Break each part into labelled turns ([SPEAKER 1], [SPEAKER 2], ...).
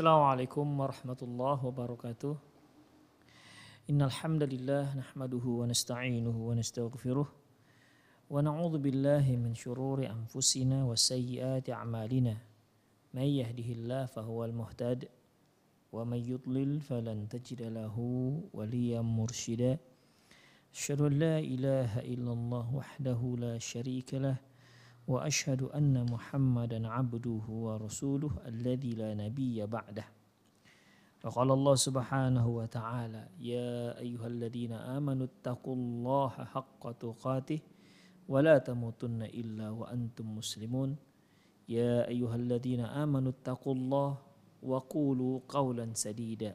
[SPEAKER 1] Assalamualaikum warahmatullahi wabarakatuh. Innal hamdalillah nahmaduhu wa nasta'inuhu wa nastaghfiruh wa na'udzu billahi min shururi anfusina wa sayyiati a'malina. May yahdihillahu fahuwal muhtad wa may yudlil falan tajid lahu waliyan mursyida. Asyhadu an la ilaha illallah wahdahu la syarika lahu وأشهد أن محمدا عبده ورسوله الذي لا نبي بعده. وقال الله سبحانه وتعالى يا أيها الذين آمنوا اتقوا الله حق تقاته ولا تموتن إلا وأنتم مسلمون. يا أيها الذين آمنوا اتقوا الله وقولوا قولا سديدا.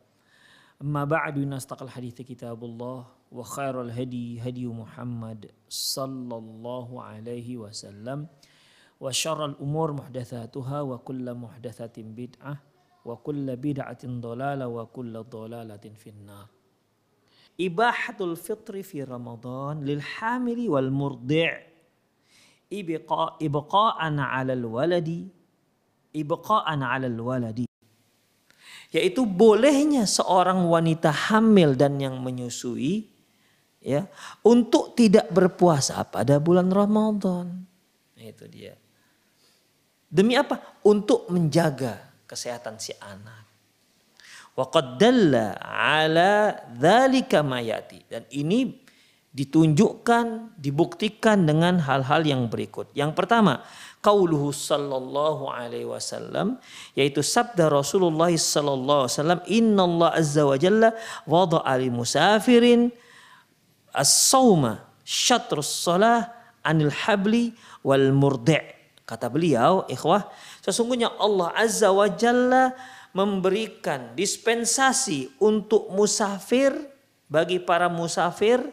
[SPEAKER 1] أما بعد إن أصدق الحديث كتاب الله وخير الهدي هدي محمد صلى الله عليه وسلم وشر الأمور محدثاتها وكل محدثة بدعة وكل بدعة ضلالة وكل ضلالة في النار. إباحة الفطر في رمضان للحامل والمرضع إبقاء, إبقاء على الولد إبقاء على الولد. Yaitu bolehnya seorang wanita hamil dan yang menyusui ya untuk tidak berpuasa pada bulan Ramadan. Itu dia. Demi apa? Untuk menjaga kesehatan si anak. Wa qad dalla ala dzalika mayati dan ini ditunjukkan, dibuktikan dengan hal-hal yang berikut. Yang pertama, qauluhu sallallahu alaihi wasallam yaitu sabda Rasulullah sallallahu alaihi wasallam Allah azza wa jalla wada'a li musafirin as-sauma syatrus salah anil habli wal murdi' kata beliau ikhwah sesungguhnya Allah azza wa jalla memberikan dispensasi untuk musafir bagi para musafir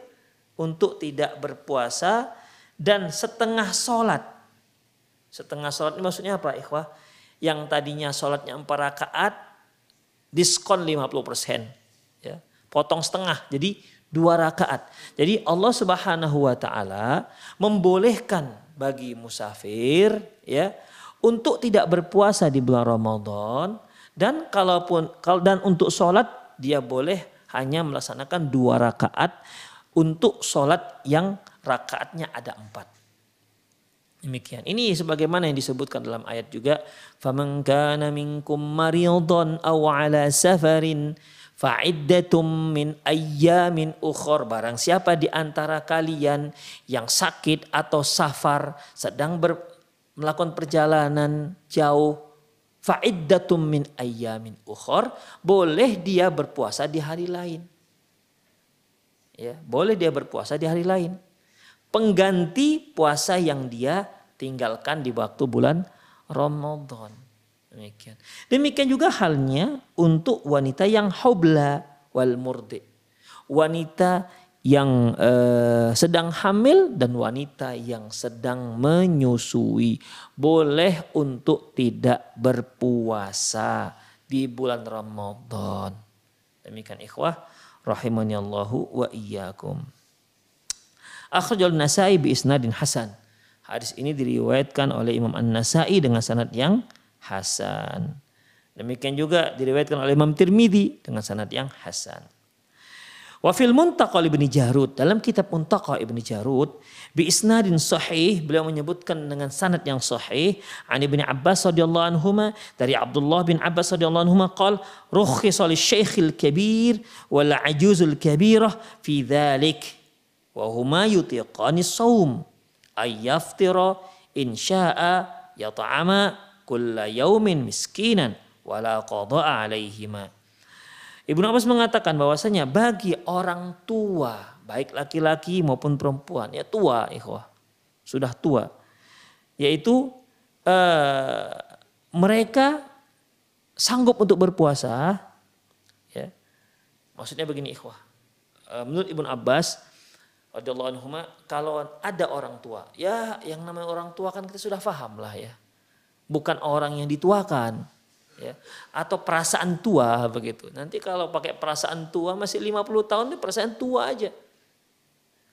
[SPEAKER 1] untuk tidak berpuasa dan setengah sholat Setengah sholat ini maksudnya apa ikhwah? Yang tadinya sholatnya empat rakaat, diskon 50%. Ya, potong setengah, jadi dua rakaat. Jadi Allah subhanahu wa ta'ala membolehkan bagi musafir ya untuk tidak berpuasa di bulan Ramadan dan kalaupun dan untuk sholat dia boleh hanya melaksanakan dua rakaat untuk sholat yang rakaatnya ada empat. Demikian. Ini sebagaimana yang disebutkan dalam ayat juga, "Faman kana minkum maridun aw ala safarin fa'iddatum min ayyamin ukhor." Barang siapa di antara kalian yang sakit atau safar sedang ber, melakukan perjalanan jauh fa'iddatum min ayyamin ukhor, boleh dia berpuasa di hari lain. Ya, boleh dia berpuasa di hari lain pengganti puasa yang dia tinggalkan di waktu bulan Ramadan. Demikian. Demikian juga halnya untuk wanita yang hobla wal murdi. Wanita yang eh, sedang hamil dan wanita yang sedang menyusui boleh untuk tidak berpuasa di bulan Ramadan. Demikian ikhwah rahimani Allahu wa iyyakum. Akhrajal Nasai bi isnadin hasan. Hadis ini diriwayatkan oleh Imam An-Nasai dengan sanad yang hasan. Demikian juga diriwayatkan oleh Imam Tirmidzi dengan sanad yang hasan. Wa fil Muntaqa Ibnu Jarud dalam kitab Muntaqa Ibnu Jarud bi isnadin sahih beliau menyebutkan dengan sanad yang sahih an Ibnu Abbas radhiyallahu anhuma dari Abdullah bin Abbas radhiyallahu anhuma qal rukhisa lisyaikhil kabir wal ajuzul kabirah fi dhalik wa huma yutiqani saum ay yaftira in syaa yata'ama kulla yaumin miskinan wala qada'a alaihima Ibnu Abbas mengatakan bahwasanya bagi orang tua, baik laki-laki maupun perempuan, ya tua, ikhwah, sudah tua, yaitu eh, mereka sanggup untuk berpuasa, ya. Maksudnya begini, ikhwah. Eh, menurut Ibnu Abbas, radhiyallahu kalau ada orang tua, ya yang namanya orang tua kan kita sudah paham lah ya, bukan orang yang dituakan ya atau perasaan tua begitu. Nanti kalau pakai perasaan tua masih 50 tahun itu perasaan tua aja.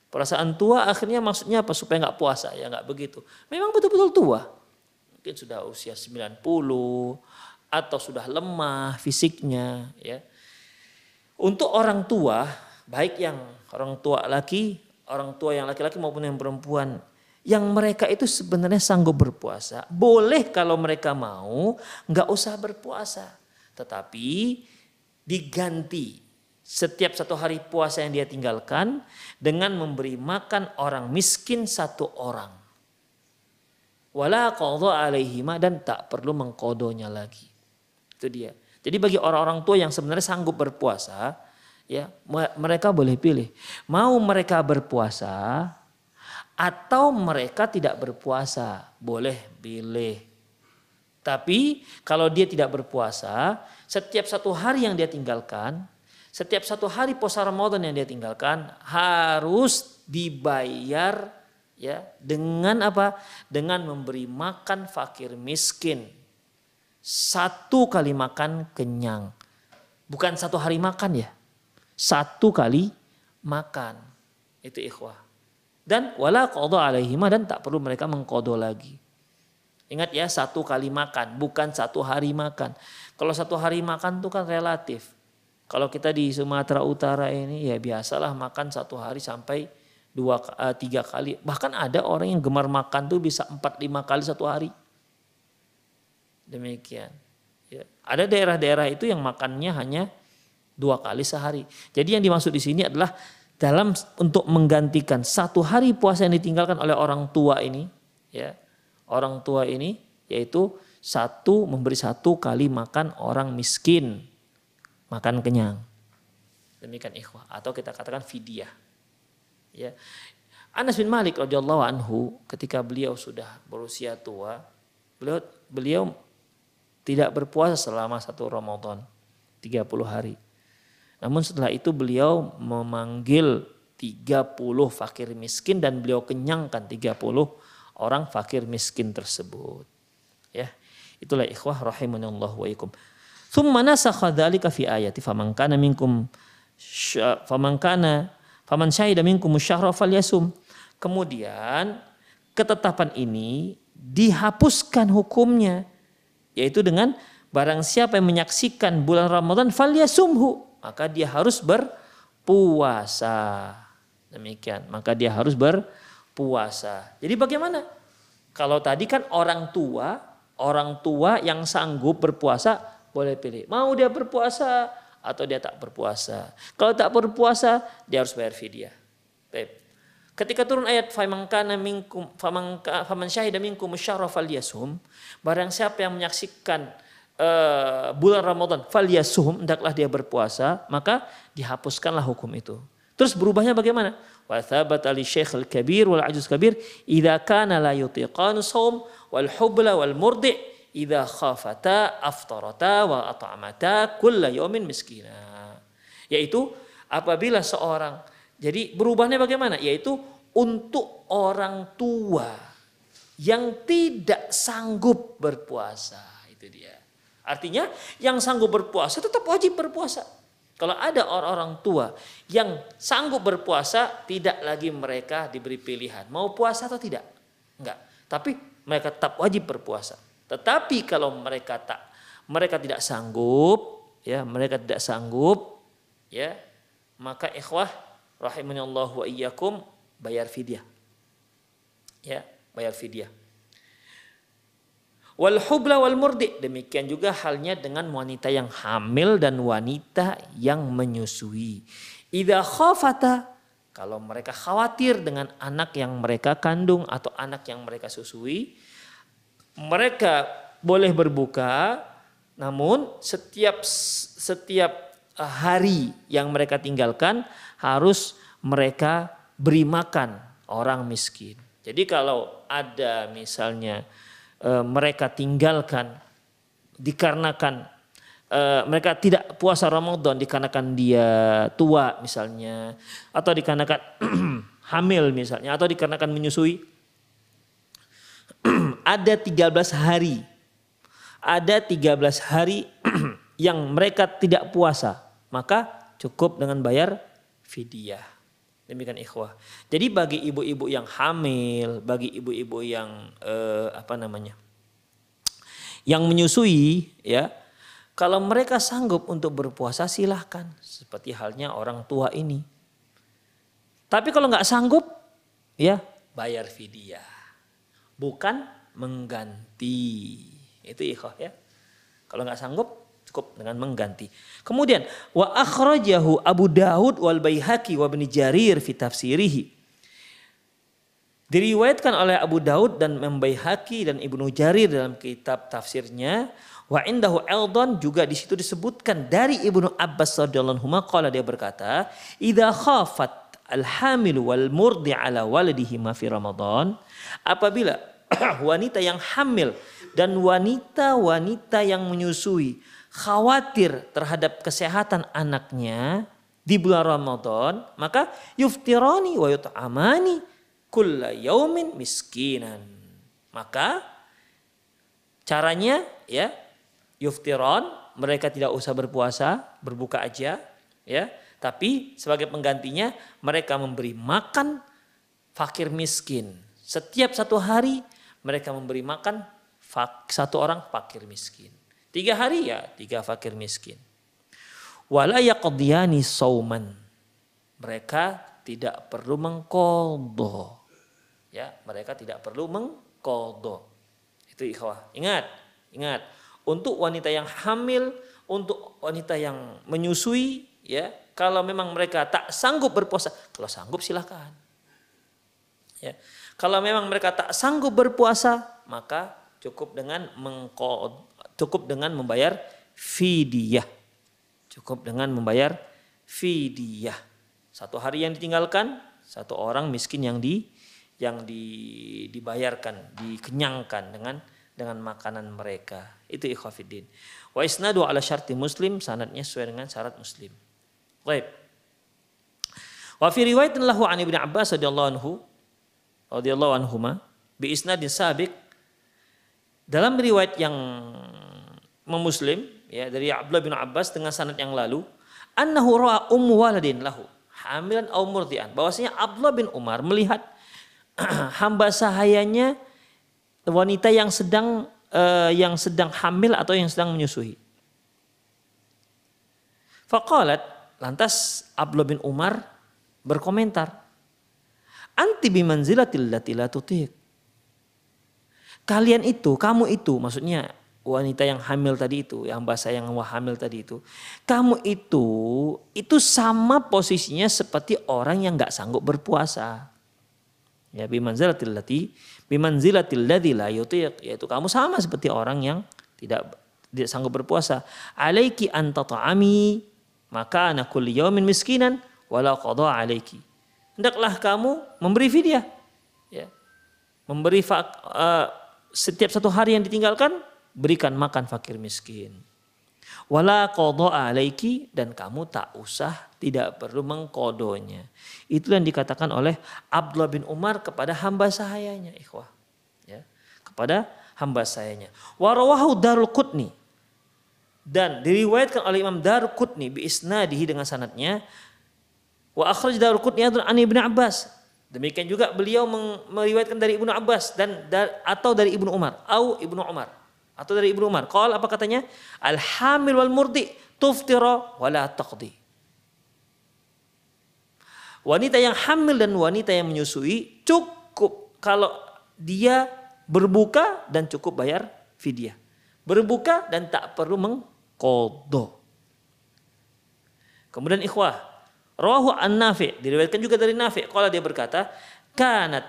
[SPEAKER 1] Perasaan tua akhirnya maksudnya apa? Supaya nggak puasa ya nggak begitu. Memang betul-betul tua. Mungkin sudah usia 90 atau sudah lemah fisiknya ya. Untuk orang tua, baik yang orang tua laki, orang tua yang laki-laki maupun yang perempuan yang mereka itu sebenarnya sanggup berpuasa. Boleh kalau mereka mau, nggak usah berpuasa. Tetapi diganti setiap satu hari puasa yang dia tinggalkan dengan memberi makan orang miskin satu orang. Wala qadha alaihima dan tak perlu mengkodonya lagi. Itu dia. Jadi bagi orang-orang tua yang sebenarnya sanggup berpuasa, ya mereka boleh pilih. Mau mereka berpuasa atau mereka tidak berpuasa, boleh pilih. Tapi kalau dia tidak berpuasa, setiap satu hari yang dia tinggalkan, setiap satu hari puasa Ramadan yang dia tinggalkan harus dibayar ya dengan apa? Dengan memberi makan fakir miskin. Satu kali makan kenyang. Bukan satu hari makan ya. Satu kali makan. Itu ikhwah dan wala qadha alaihima dan tak perlu mereka mengkodo lagi. Ingat ya satu kali makan bukan satu hari makan. Kalau satu hari makan itu kan relatif. Kalau kita di Sumatera Utara ini ya biasalah makan satu hari sampai dua uh, tiga kali. Bahkan ada orang yang gemar makan tuh bisa empat lima kali satu hari. Demikian. Ya. Ada daerah-daerah itu yang makannya hanya dua kali sehari. Jadi yang dimaksud di sini adalah dalam untuk menggantikan satu hari puasa yang ditinggalkan oleh orang tua ini ya orang tua ini yaitu satu memberi satu kali makan orang miskin. Makan kenyang. Demikian ikhwah. Atau kita katakan fidyah. Ya. Anas bin Malik radhiyallahu anhu ketika beliau sudah berusia tua beliau beliau tidak berpuasa selama satu Ramadan 30 hari namun setelah itu beliau memanggil 30 fakir miskin dan beliau kenyangkan 30 orang fakir miskin tersebut. Ya. Itulah ikhwah rahimanallah wa ikum. Thumma nasakha dzalika fi ayati faman kana minkum faman kana faman syahida minkum syahra falyasum. Kemudian ketetapan ini dihapuskan hukumnya yaitu dengan barang siapa yang menyaksikan bulan Ramadan falyasumhu maka dia harus berpuasa. Demikian, maka dia harus berpuasa. Jadi bagaimana? Kalau tadi kan orang tua, orang tua yang sanggup berpuasa boleh pilih. Mau dia berpuasa atau dia tak berpuasa. Kalau tak berpuasa, dia harus bayar fidyah. Baik. Ketika turun ayat faman kana minkum faman faman syahida minkum syahra falyasum, barang siapa yang menyaksikan uh, bulan Ramadan falyasuhum hendaklah dia berpuasa maka dihapuskanlah hukum itu. Terus berubahnya bagaimana? Wa thabata li syekh al-kabir wal ajuz kabir idza kana la yutiqanu shaum wal hubla wal murdi idza khafata aftarata wa at'amata kulla yawmin miskina. Yaitu apabila seorang jadi berubahnya bagaimana? Yaitu untuk orang tua yang tidak sanggup berpuasa itu dia Artinya yang sanggup berpuasa tetap wajib berpuasa. Kalau ada orang-orang tua yang sanggup berpuasa, tidak lagi mereka diberi pilihan. Mau puasa atau tidak? Enggak. Tapi mereka tetap wajib berpuasa. Tetapi kalau mereka tak mereka tidak sanggup, ya, mereka tidak sanggup, ya, maka ikhwah rahimani Allah wa iyyakum bayar fidyah. Ya, bayar fidyah. Wal hubla wal murdi. Demikian juga halnya dengan wanita yang hamil dan wanita yang menyusui. Idza khafata kalau mereka khawatir dengan anak yang mereka kandung atau anak yang mereka susui, mereka boleh berbuka namun setiap setiap hari yang mereka tinggalkan harus mereka beri makan orang miskin. Jadi kalau ada misalnya e, mereka tinggalkan dikarenakan e, mereka tidak puasa Ramadan dikarenakan dia tua misalnya atau dikarenakan hamil misalnya atau dikarenakan menyusui. Ada 13 hari. Ada 13 hari yang mereka tidak puasa maka cukup dengan bayar fidyah Demikian ikhwah. Jadi bagi ibu-ibu yang hamil, bagi ibu-ibu yang eh, apa namanya? yang menyusui ya, kalau mereka sanggup untuk berpuasa silahkan seperti halnya orang tua ini. Tapi kalau nggak sanggup ya bayar fidyah. Bukan mengganti. Itu ikhwah ya. Kalau nggak sanggup cukup dengan mengganti. Kemudian wa akhrajahu Abu Daud wal Baihaqi wa Ibnu Jarir fi tafsirihi. Diriwayatkan oleh Abu Daud dan Membaihaki dan Ibnu Jarir dalam kitab tafsirnya wa indahu Eldon juga di situ disebutkan dari Ibnu Abbas radhiyallahu anhu qala dia berkata idza khafat al-hamil wal murdi ala waladihi ma fi Ramadan apabila wanita yang hamil dan wanita-wanita yang menyusui khawatir terhadap kesehatan anaknya di bulan Ramadan, maka yuftirani wa yut'amani kulla yaumin miskinan. Maka caranya ya yuftiron mereka tidak usah berpuasa, berbuka aja ya, tapi sebagai penggantinya mereka memberi makan fakir miskin. Setiap satu hari mereka memberi makan satu orang fakir miskin. Tiga hari ya tiga fakir miskin. Wala yaqdiyani sauman. Mereka tidak perlu mengkodo. Ya, mereka tidak perlu mengkodo. Itu ikhwah. Ingat, ingat. Untuk wanita yang hamil, untuk wanita yang menyusui, ya, kalau memang mereka tak sanggup berpuasa, kalau sanggup silahkan. Ya. Kalau memang mereka tak sanggup berpuasa, maka cukup dengan mengkod, cukup dengan membayar fidyah. Cukup dengan membayar fidyah. Satu hari yang ditinggalkan, satu orang miskin yang di yang di, dibayarkan, dikenyangkan dengan dengan makanan mereka. Itu ikhwafidin. Wa isnadu ala syarti muslim, sanadnya sesuai dengan syarat muslim. Baik. Wa fi riwayatin lahu an Ibnu Abbas radhiyallahu anhu radhiyallahu anhuma bi isnadin sabiq dalam riwayat yang memuslim ya dari Abdullah bin Abbas dengan sanad yang lalu annahu ra'a ummu waladin lahu. Hamilan aw murdian. Bahwasanya Abdullah bin Umar melihat hamba sahayanya wanita yang sedang uh, yang sedang hamil atau yang sedang menyusui. Faqalat lantas Abdullah bin Umar berkomentar anti bimanzilatil lati la Kalian itu, kamu itu, maksudnya wanita yang hamil tadi itu, yang bahasa yang hamil tadi itu, kamu itu itu sama posisinya seperti orang yang nggak sanggup berpuasa. Ya bimanzilatil lati bimanzilatil ladzi la yutiq yaitu kamu sama seperti orang yang tidak tidak sanggup berpuasa. Alaiki anta ta'ami maka ana kulli yaumin miskinan wala qada alaiki. Hendaklah kamu memberi fidyah. Ya. Memberi uh, setiap satu hari yang ditinggalkan berikan makan fakir miskin. Wala kodo alaiki dan kamu tak usah tidak perlu mengkodonya. Itu yang dikatakan oleh Abdullah bin Umar kepada hamba sahayanya ikhwah. Ya, kepada hamba sahayanya. Warawahu darul kutni. Dan diriwayatkan oleh Imam Darul Qutni bi isnadihi dengan sanatnya. Wa akhraj Darul Qutni an Ibnu Abbas Demikian juga beliau meriwayatkan dari Ibnu Abbas dan atau dari Ibnu Umar, au Ibnu Umar atau dari Ibnu Umar. Qal apa katanya? Al hamil wal murdi tuftira wala taqdi. wanita yang hamil dan wanita yang menyusui cukup kalau dia berbuka dan cukup bayar fidyah. Berbuka dan tak perlu mengkodo. Kemudian ikhwah, rawahu an-Nafi, diriwayatkan juga dari Nafi, kalau dia berkata, kanat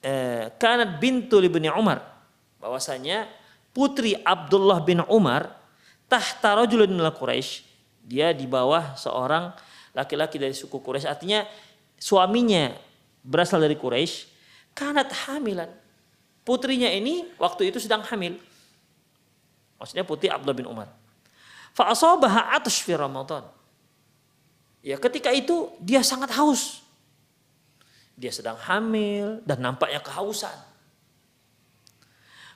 [SPEAKER 1] eh, kanat bintu ibni Umar, bahwasanya putri Abdullah bin Umar tahta rajulun minal Quraisy, dia di bawah seorang laki-laki dari suku Quraisy, artinya suaminya berasal dari Quraisy, kanat hamilan. Putrinya ini waktu itu sedang hamil. Maksudnya putih Abdullah bin Umar. Fa'asabaha atas fi Ramadan. Ya ketika itu dia sangat haus. Dia sedang hamil dan nampaknya kehausan.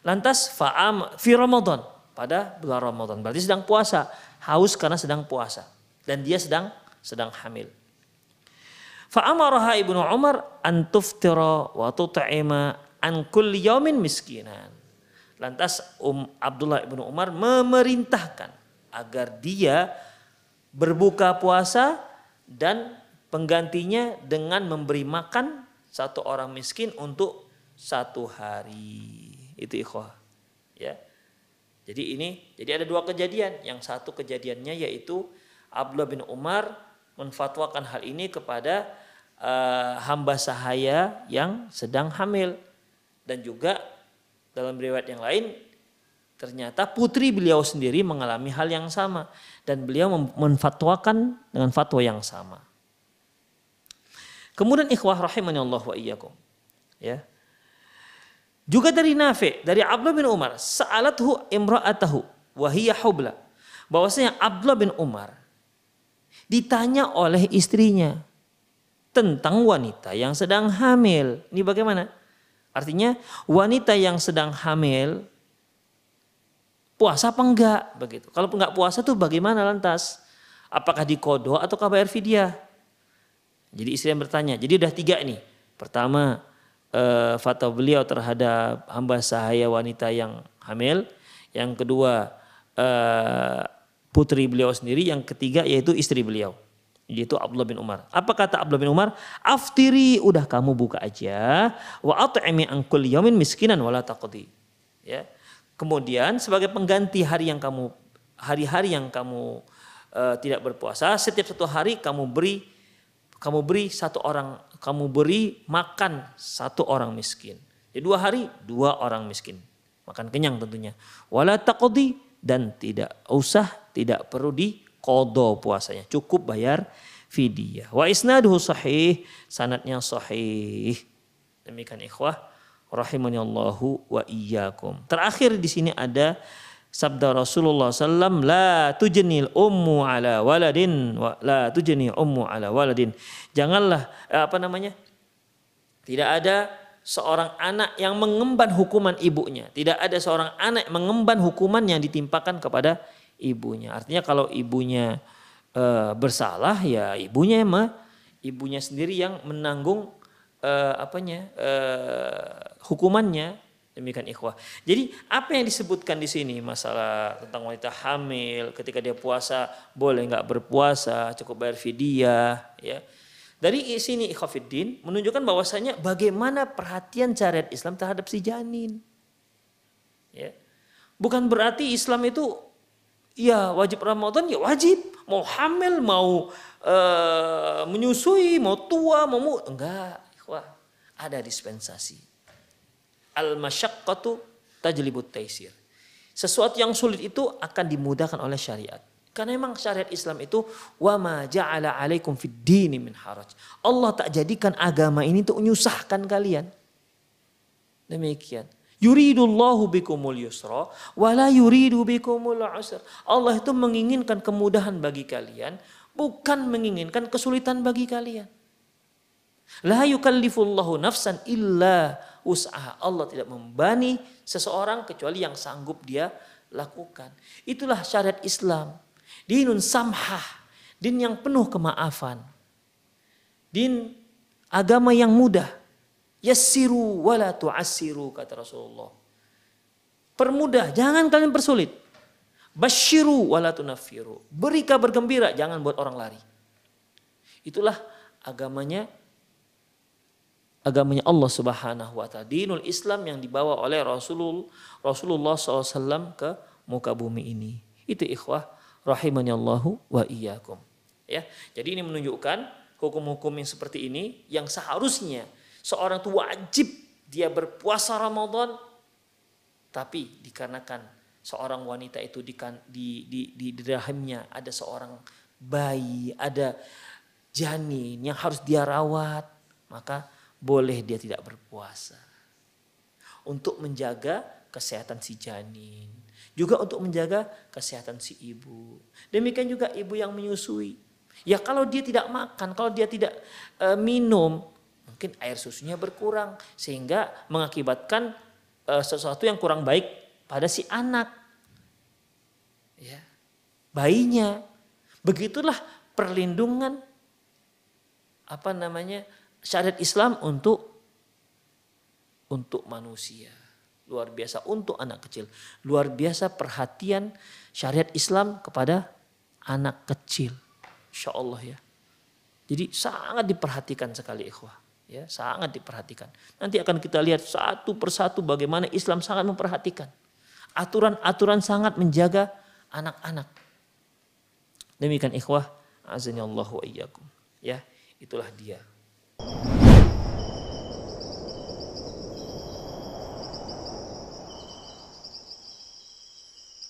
[SPEAKER 1] Lantas fa'am fi Ramadan pada bulan Ramadan. Berarti sedang puasa. Haus karena sedang puasa. Dan dia sedang sedang hamil. Fa'amaraha ibnu Umar an tuftira wa tut'ima an kulli yaumin miskinan. Lantas um, Abdullah ibnu Umar memerintahkan agar dia berbuka puasa dan penggantinya dengan memberi makan satu orang miskin untuk satu hari. Itu ikhwah. Ya. Jadi ini, jadi ada dua kejadian. Yang satu kejadiannya yaitu Abdullah bin Umar menfatwakan hal ini kepada uh, hamba sahaya yang sedang hamil dan juga dalam riwayat yang lain ternyata putri beliau sendiri mengalami hal yang sama dan beliau menfatwakan dengan fatwa yang sama. Kemudian ikhwah rahimani Allah wa iyyakum. Ya. Juga dari Nafi, dari Abdullah bin Umar, sa'alathu imra'atahu wa hiya hubla. Bahwasanya Abdullah bin Umar ditanya oleh istrinya tentang wanita yang sedang hamil. Ini bagaimana? Artinya wanita yang sedang hamil puasa apa enggak begitu. Kalau enggak puasa tuh bagaimana lantas? Apakah dikodo atau bayar fidyah? Jadi istri yang bertanya. Jadi udah tiga nih. Pertama eh, fatwa beliau terhadap hamba sahaya wanita yang hamil. Yang kedua eh, putri beliau sendiri. Yang ketiga yaitu istri beliau yaitu Abdullah bin Umar. Apa kata Abdullah bin Umar? Aftiri, udah kamu buka aja. Wa at'imi angkul yamin miskinan wala taqdi. Ya. Kemudian sebagai pengganti hari yang kamu hari-hari yang kamu uh, tidak berpuasa, setiap satu hari kamu beri kamu beri satu orang kamu beri makan satu orang miskin. Jadi dua hari dua orang miskin. Makan kenyang tentunya. Wala taqdi dan tidak usah tidak perlu di kodo puasanya. Cukup bayar fidyah. Wa isnaduhu sahih, sanatnya sahih. Demikian ikhwah rahimani Allahu wa iyyakum. Terakhir di sini ada sabda Rasulullah sallam la tujnil ummu ala waladin wa la tujni ummu ala waladin. Janganlah eh, apa namanya? Tidak ada seorang anak yang mengemban hukuman ibunya. Tidak ada seorang anak mengemban hukuman yang ditimpakan kepada ibunya. Artinya kalau ibunya e, bersalah ya ibunya emang ibunya sendiri yang menanggung e, apanya e, hukumannya demikian ikhwah. Jadi apa yang disebutkan di sini masalah tentang wanita hamil ketika dia puasa boleh nggak berpuasa cukup bayar fidyah ya. Dari sini ikhwafiddin menunjukkan bahwasanya bagaimana perhatian syariat Islam terhadap si janin. Ya. Bukan berarti Islam itu ya wajib Ramadan ya wajib. Mau hamil, mau uh, menyusui, mau tua, mau enggak. Wah, ada dispensasi. Al masyaqqatu tajlibut taisir. Sesuatu yang sulit itu akan dimudahkan oleh syariat. Karena memang syariat Islam itu wa ma ja'ala alaikum fid dini min haraj. Allah tak jadikan agama ini untuk menyusahkan kalian. Demikian. Yuridullahu bikumul yusra wala yuridu bikumul usra. Allah itu menginginkan kemudahan bagi kalian, bukan menginginkan kesulitan bagi kalian. La yukallifullahu nafsan illa usaha. Allah tidak membani seseorang kecuali yang sanggup dia lakukan. Itulah syariat Islam. Dinun samhah. Din yang penuh kemaafan. Din agama yang mudah Yassiru wala tu'assiru kata Rasulullah. Permudah, jangan kalian persulit. Basyiru wala tunaffiru. Beri kabar gembira, jangan buat orang lari. Itulah agamanya agamanya Allah Subhanahu wa taala, dinul Islam yang dibawa oleh Rasulul Rasulullah SAW ke muka bumi ini. Itu ikhwah rahimani Allahu wa iyyakum. Ya. Jadi ini menunjukkan hukum-hukum yang seperti ini yang seharusnya seorang itu wajib dia berpuasa Ramadan tapi dikarenakan seorang wanita itu di di di, di, di rahimnya ada seorang bayi, ada janin yang harus dia rawat, maka boleh dia tidak berpuasa. Untuk menjaga kesehatan si janin. Juga untuk menjaga kesehatan si ibu. Demikian juga ibu yang menyusui. Ya kalau dia tidak makan, kalau dia tidak e, minum, mungkin air susunya berkurang. Sehingga mengakibatkan e, sesuatu yang kurang baik pada si anak. Ya, bayinya. Begitulah perlindungan apa namanya syariat Islam untuk untuk manusia. Luar biasa untuk anak kecil. Luar biasa perhatian syariat Islam kepada anak kecil. Insya Allah ya. Jadi sangat diperhatikan sekali ikhwah. Ya, sangat diperhatikan. Nanti akan kita lihat satu persatu bagaimana Islam sangat memperhatikan. Aturan-aturan sangat menjaga anak-anak. Demikian ikhwah. Wa iyyakum. Ya, itulah dia. you